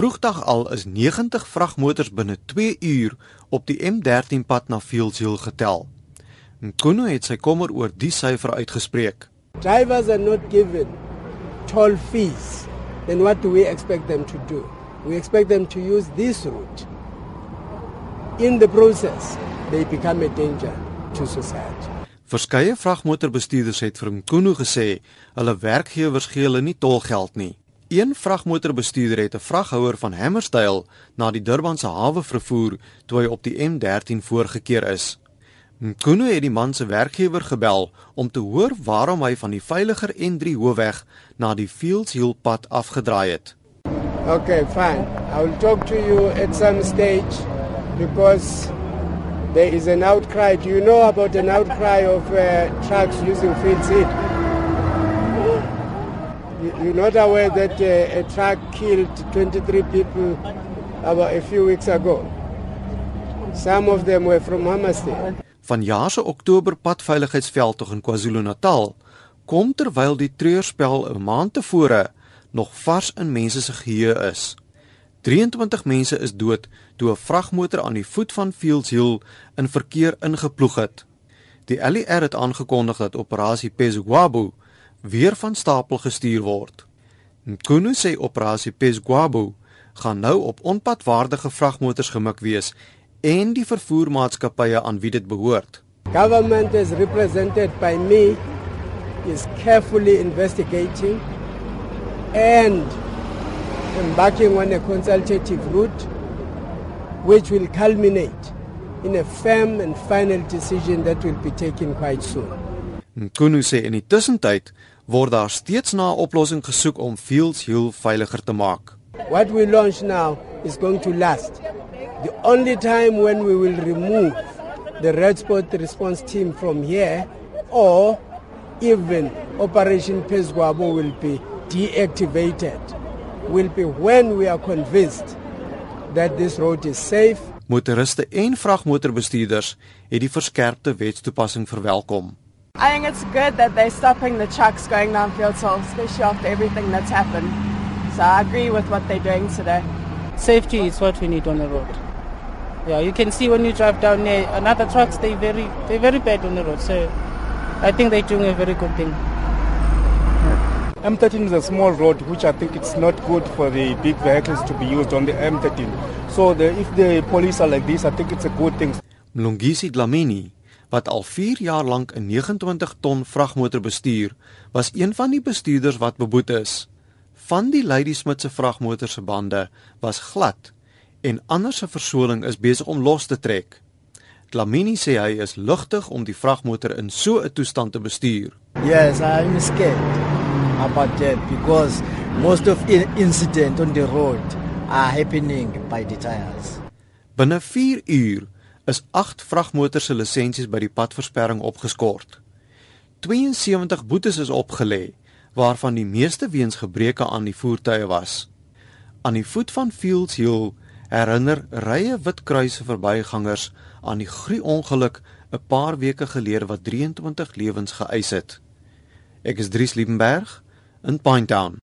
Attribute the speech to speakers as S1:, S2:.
S1: Vroegdag al is 90 vragmotors binne 2 uur op die M13 pad na Fields Hill getel. Nkunu het sy kommer oor die syfer uitgespreek.
S2: Drivers are not given toll fees. Then what do we expect them to do? We expect them to use this route. In the process, they become a danger to society.
S1: Verskeie vragmotorbestuurders het vir Nkunu gesê hulle werkgewers gee hulle nie tolgeld nie. Een vragmotorbestuurder het 'n vraghouer van Hammersdale na die Durbanse hawe vervoer toe hy op die M13 voorgekeer is. Nkunu het die man se werkgewer gebel om te hoor waarom hy van die veiliger N3 hoofweg na die Fields Hill pad afgedraai het.
S2: Okay, fine. I will talk to you at some stage because there is an outcry. Do you know about an outcry of uh, trucks using field seed? You're not aware that uh, a truck killed 23 people about a few weeks ago. Some of them were from Hammersmith.
S1: Van jaar se Oktober padveiligheidsveldtog in KwaZulu-Natal kom terwyl die treurspel 'n maand tevore nog vars in mense se geheue is. 23 mense is dood toe 'n vragmotor aan die voet van Fields Hill in verkeer ingeploeg het. Die LER het aangekondig dat operasie Pesgwabu weer van stapel gestuur word. Nkunu sê operasie Pesgwabu gaan nou op onpadwaardige vragmotors gemik wees en die vervoermaatskappye aan wie dit behoort.
S2: Government is represented by me is carefully investigating and embarking on a consultative route which will culminate in a firm and final decision that will be taken quite soon.
S1: Nkunu sê in die tussentyd word daar steeds na 'n oplossing gesoek om Fields Hill veiliger te maak.
S2: What we launch now is going to last. The only time when we will remove the Red Spot response team from here or even Operation Pesguabo will be deactivated will be when we are convinced that this road is safe.
S1: Motoriste en vragmotorbestuurders het die verskerpte wetstoepassing verwelkom.
S3: I think it's good that they're stopping the trucks going down Fields Hill, especially after everything that's happened. So I agree with what they're doing today.
S4: Safety is what we need on the road. Yeah, you can see when you drive down there, another trucks they very they very bad on the road. So I think they're doing a very good thing.
S5: M13 is a small road which I think it's not good for the big vehicles to be used on the M13. So the, if the police are like this, I think it's a good thing.
S1: Mlungisi Dlamini wat al 4 jaar lank 'n 29 ton vragmotor bestuur, was een van die bestuurders wat beboet is. Van die Lady Smith se vragmotor se bande was glad en ander se versoling is besig om los te trek. Dlamini sê hy is lugtig om die vragmotor in so 'n toestand te bestuur.
S6: Yes, I'm scared about that because most of the incident on the road are happening by the tires.
S1: Binne 4 uur is 8 vragmotors se lisensies by die padversperring opgeskort. 72 boetes is opgelê, waarvan die meeste weens gebreke aan die voertuie was. Aan die voet van Fields Hill herinner rye Witkruise verbygangers aan die gruongeluk 'n paar weke gelede wat 23 lewens geëis het. Ek is Dries Liebenberg in Pinetown.